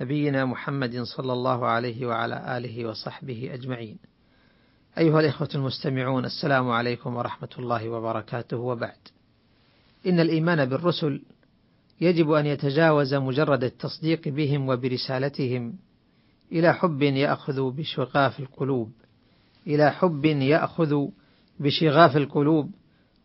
نبينا محمد صلى الله عليه وعلى آله وصحبه أجمعين. أيها الإخوة المستمعون السلام عليكم ورحمة الله وبركاته وبعد. إن الإيمان بالرسل يجب أن يتجاوز مجرد التصديق بهم وبرسالتهم إلى حب يأخذ بشغاف القلوب، إلى حب يأخذ بشغاف القلوب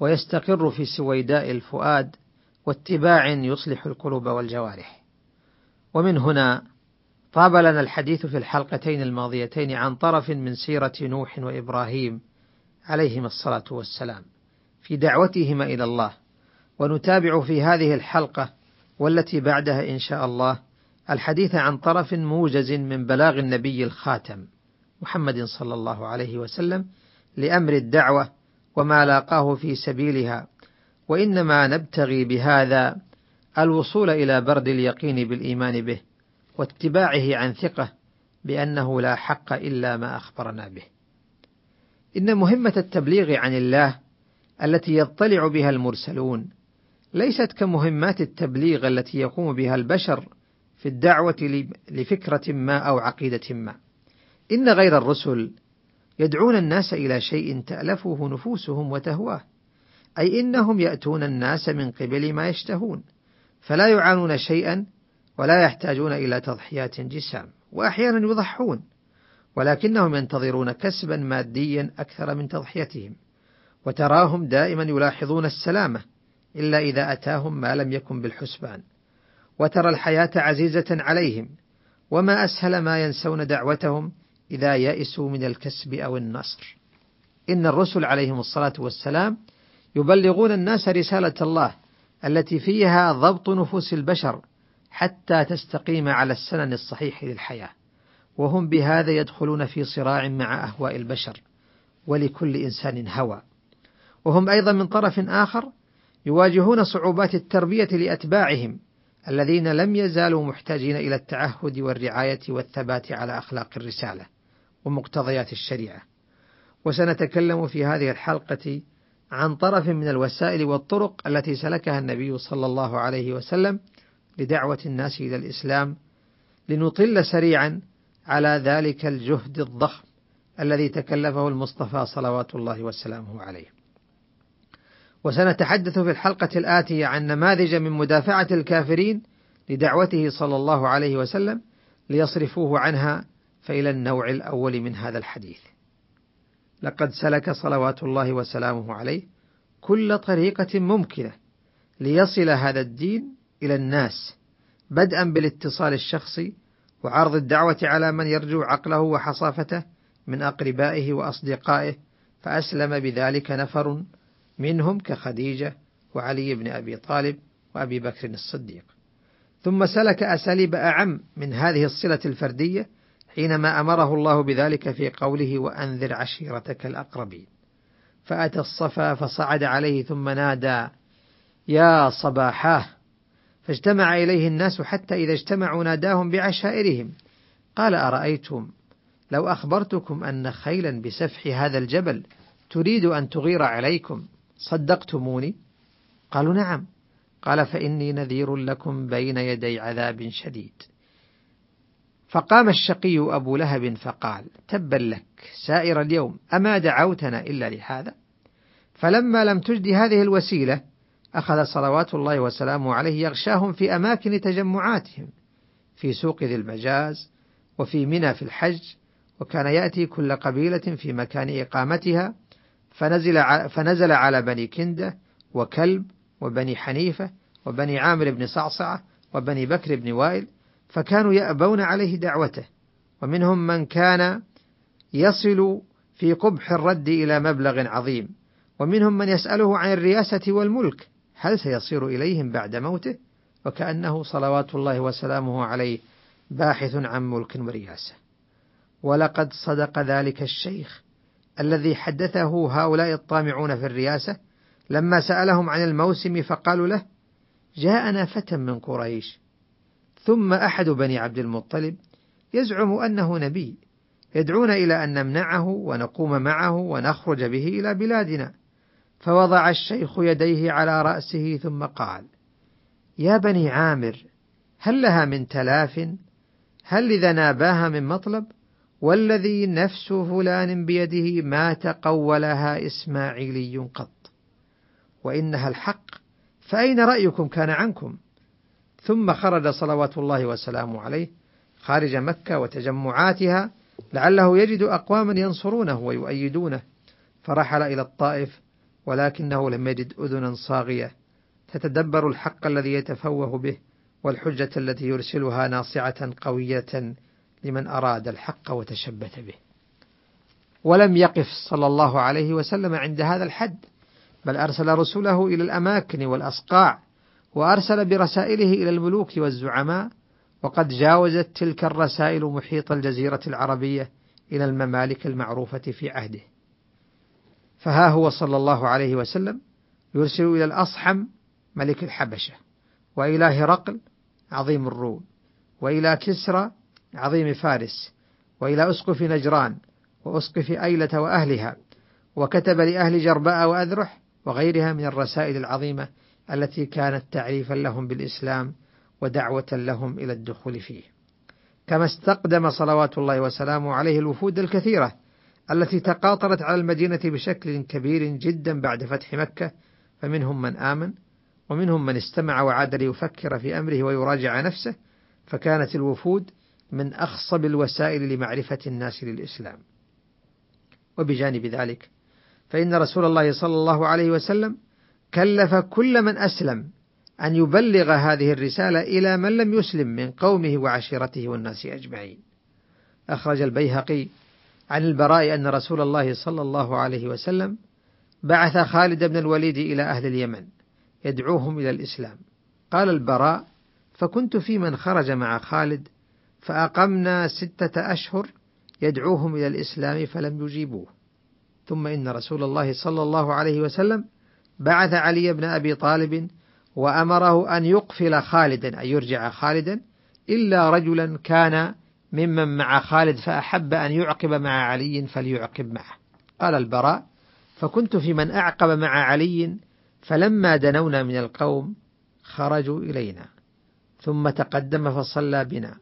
ويستقر في سويداء الفؤاد واتباع يصلح القلوب والجوارح. ومن هنا طاب لنا الحديث في الحلقتين الماضيتين عن طرف من سيرة نوح وإبراهيم عليهما الصلاة والسلام. في دعوتهما إلى الله، ونتابع في هذه الحلقة والتي بعدها إن شاء الله الحديث عن طرف موجز من بلاغ النبي الخاتم محمد صلى الله عليه وسلم لأمر الدعوة وما لاقاه في سبيلها، وإنما نبتغي بهذا الوصول إلى برد اليقين بالإيمان به، واتباعه عن ثقة بأنه لا حق إلا ما أخبرنا به. إن مهمة التبليغ عن الله التي يطلع بها المرسلون ليست كمهمات التبليغ التي يقوم بها البشر في الدعوة لفكرة ما أو عقيدة ما. إن غير الرسل يدعون الناس إلى شيء تألفه نفوسهم وتهواه، أي إنهم يأتون الناس من قبل ما يشتهون، فلا يعانون شيئا ولا يحتاجون إلى تضحيات جسام، وأحيانا يضحون، ولكنهم ينتظرون كسبا ماديا أكثر من تضحيتهم، وتراهم دائما يلاحظون السلامة، إلا إذا أتاهم ما لم يكن بالحسبان، وترى الحياة عزيزة عليهم، وما أسهل ما ينسون دعوتهم إذا يئسوا من الكسب أو النصر. إن الرسل عليهم الصلاة والسلام يبلغون الناس رسالة الله التي فيها ضبط نفوس البشر حتى تستقيم على السنن الصحيح للحياة، وهم بهذا يدخلون في صراع مع أهواء البشر، ولكل إنسان هوى. وهم أيضا من طرف آخر يواجهون صعوبات التربية لأتباعهم الذين لم يزالوا محتاجين إلى التعهد والرعاية والثبات على أخلاق الرسالة. ومقتضيات الشريعة. وسنتكلم في هذه الحلقة عن طرف من الوسائل والطرق التي سلكها النبي صلى الله عليه وسلم لدعوة الناس إلى الإسلام لنطل سريعا على ذلك الجهد الضخم الذي تكلفه المصطفى صلوات الله وسلامه عليه. وسنتحدث في الحلقة الآتية عن نماذج من مدافعة الكافرين لدعوته صلى الله عليه وسلم ليصرفوه عنها فإلى النوع الأول من هذا الحديث. لقد سلك صلوات الله وسلامه عليه كل طريقة ممكنة ليصل هذا الدين إلى الناس، بدءا بالاتصال الشخصي وعرض الدعوة على من يرجو عقله وحصافته من أقربائه وأصدقائه، فأسلم بذلك نفر منهم كخديجة وعلي بن أبي طالب وأبي بكر الصديق. ثم سلك أساليب أعم من هذه الصلة الفردية حينما أمره الله بذلك في قوله وأنذر عشيرتك الأقربين. فأتى الصفا فصعد عليه ثم نادى يا صباحاه فاجتمع إليه الناس حتى إذا اجتمعوا ناداهم بعشائرهم. قال أرأيتم لو أخبرتكم أن خيلا بسفح هذا الجبل تريد أن تغير عليكم صدقتموني؟ قالوا نعم. قال فإني نذير لكم بين يدي عذاب شديد. فقام الشقي أبو لهب فقال: تبا لك سائر اليوم أما دعوتنا إلا لهذا؟ فلما لم تجد هذه الوسيلة أخذ صلوات الله وسلامه عليه يغشاهم في أماكن تجمعاتهم في سوق ذي المجاز وفي منى في الحج وكان يأتي كل قبيلة في مكان إقامتها فنزل فنزل على بني كندة وكلب وبني حنيفة وبني عامر بن صعصعة وبني بكر بن وائل فكانوا يأبون عليه دعوته. ومنهم من كان يصل في قبح الرد إلى مبلغ عظيم. ومنهم من يسأله عن الرياسة والملك هل سيصير إليهم بعد موته؟ وكأنه صلوات الله وسلامه عليه باحث عن ملك ورياسة. ولقد صدق ذلك الشيخ الذي حدثه هؤلاء الطامعون في الرياسة لما سألهم عن الموسم فقالوا له: جاءنا فتى من قريش، ثم أحد بني عبد المطلب يزعم أنه نبي، يدعون إلى أن نمنعه ونقوم معه ونخرج به إلى بلادنا، فوضع الشيخ يديه على رأسه ثم قال: يا بني عامر هل لها من تلاف؟ هل إذا ناباها من مطلب؟ والذي نفس فلان بيده ما تقولها إسماعيلي قط وإنها الحق فأين رأيكم كان عنكم ثم خرج صلوات الله وسلامه عليه خارج مكة وتجمعاتها لعله يجد أقواما ينصرونه ويؤيدونه. فرحل إلى الطائف ولكنه لم يجد أذنا صاغية. تتدبر الحق الذي يتفوه به والحجة التي يرسلها ناصعة قوية لمن أراد الحق وتشبث به. ولم يقف صلى الله عليه وسلم عند هذا الحد بل أرسل رسله إلى الأماكن والأصقاع. وأرسل برسائله إلى الملوك والزعماء وقد جاوزت تلك الرسائل محيط الجزيرة العربية إلى الممالك المعروفة في عهده. فها هو صلى الله عليه وسلم يرسل إلى الأصحم ملك الحبشة وإلى هرقل عظيم الروم وإلى كسرى عظيم فارس وإلى أسقف نجران وأسقف أيلة وأهلها وكتب لأهل جرباء وأذرح وغيرها من الرسائل العظيمة التي كانت تعريفا لهم بالإسلام ودعوة لهم إلى الدخول فيه. كما استقدم صلوات الله وسلامه عليه الوفود الكثيرة التي تقاطرت على المدينة بشكل كبير جدا بعد فتح مكة فمنهم من آمن ومنهم من استمع وعاد ليفكر في أمره ويراجع نفسه فكانت الوفود من أخصب الوسائل لمعرفة الناس للإسلام. وبجانب ذلك فإن رسول الله صلى الله عليه وسلم كلف كل من أسلم أن يبلغ هذه الرسالة إلى من لم يسلم من قومه وعشيرته والناس أجمعين. أخرج البيهقي عن البراء أن رسول الله صلى الله عليه وسلم بعث خالد بن الوليد إلى أهل اليمن يدعوهم إلى الإسلام. قال البراء: فكنت في من خرج مع خالد فأقمنا ستة أشهر يدعوهم إلى الإسلام فلم يجيبوه. ثم إن رسول الله صلى الله عليه وسلم بعث علي بن أبي طالب وأمره أن يقفل خالدا أن يرجع خالدا إلا رجلا كان ممن مع خالد فأحب أن يعقب مع علي فليعقب معه. قال البراء فكنت في من أعقب مع علي فلما دنونا من القوم خرجوا إلينا. ثم تقدم فصلى بنا.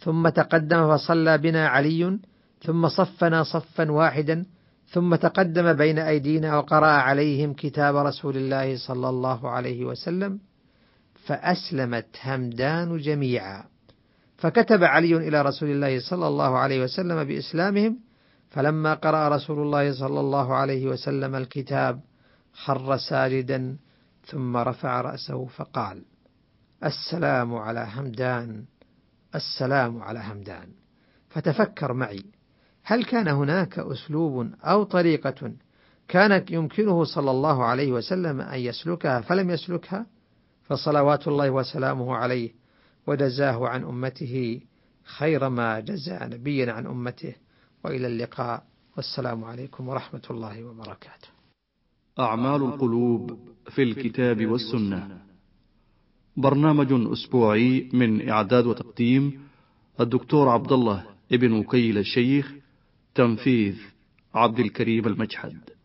ثم تقدم فصلى بنا علي ثم صفنا صفا واحدا ثم تقدم بين أيدينا وقرأ عليهم كتاب رسول الله صلى الله عليه وسلم فأسلمت همدان جميعا. فكتب علي إلى رسول الله صلى الله عليه وسلم بإسلامهم فلما قرأ رسول الله صلى الله عليه وسلم الكتاب خر ساجدا ثم رفع رأسه فقال السلام على همدان السلام على همدان. فتفكر معي. هل كان هناك أسلوب أو طريقة كان يمكنه صلى الله عليه وسلم أن يسلكها؟ فلم يسلكها فصلوات الله وسلامه عليه وجزاه عن أمته خير ما جزى نبيا عن أمته. وإلى اللقاء. والسلام عليكم ورحمة الله وبركاته. أعمال القلوب في الكتاب والسنة. برنامج أسبوعي من إعداد وتقديم الدكتور عبد الله ابن وكيل الشيخ تنفيذ عبد الكريم المجحد.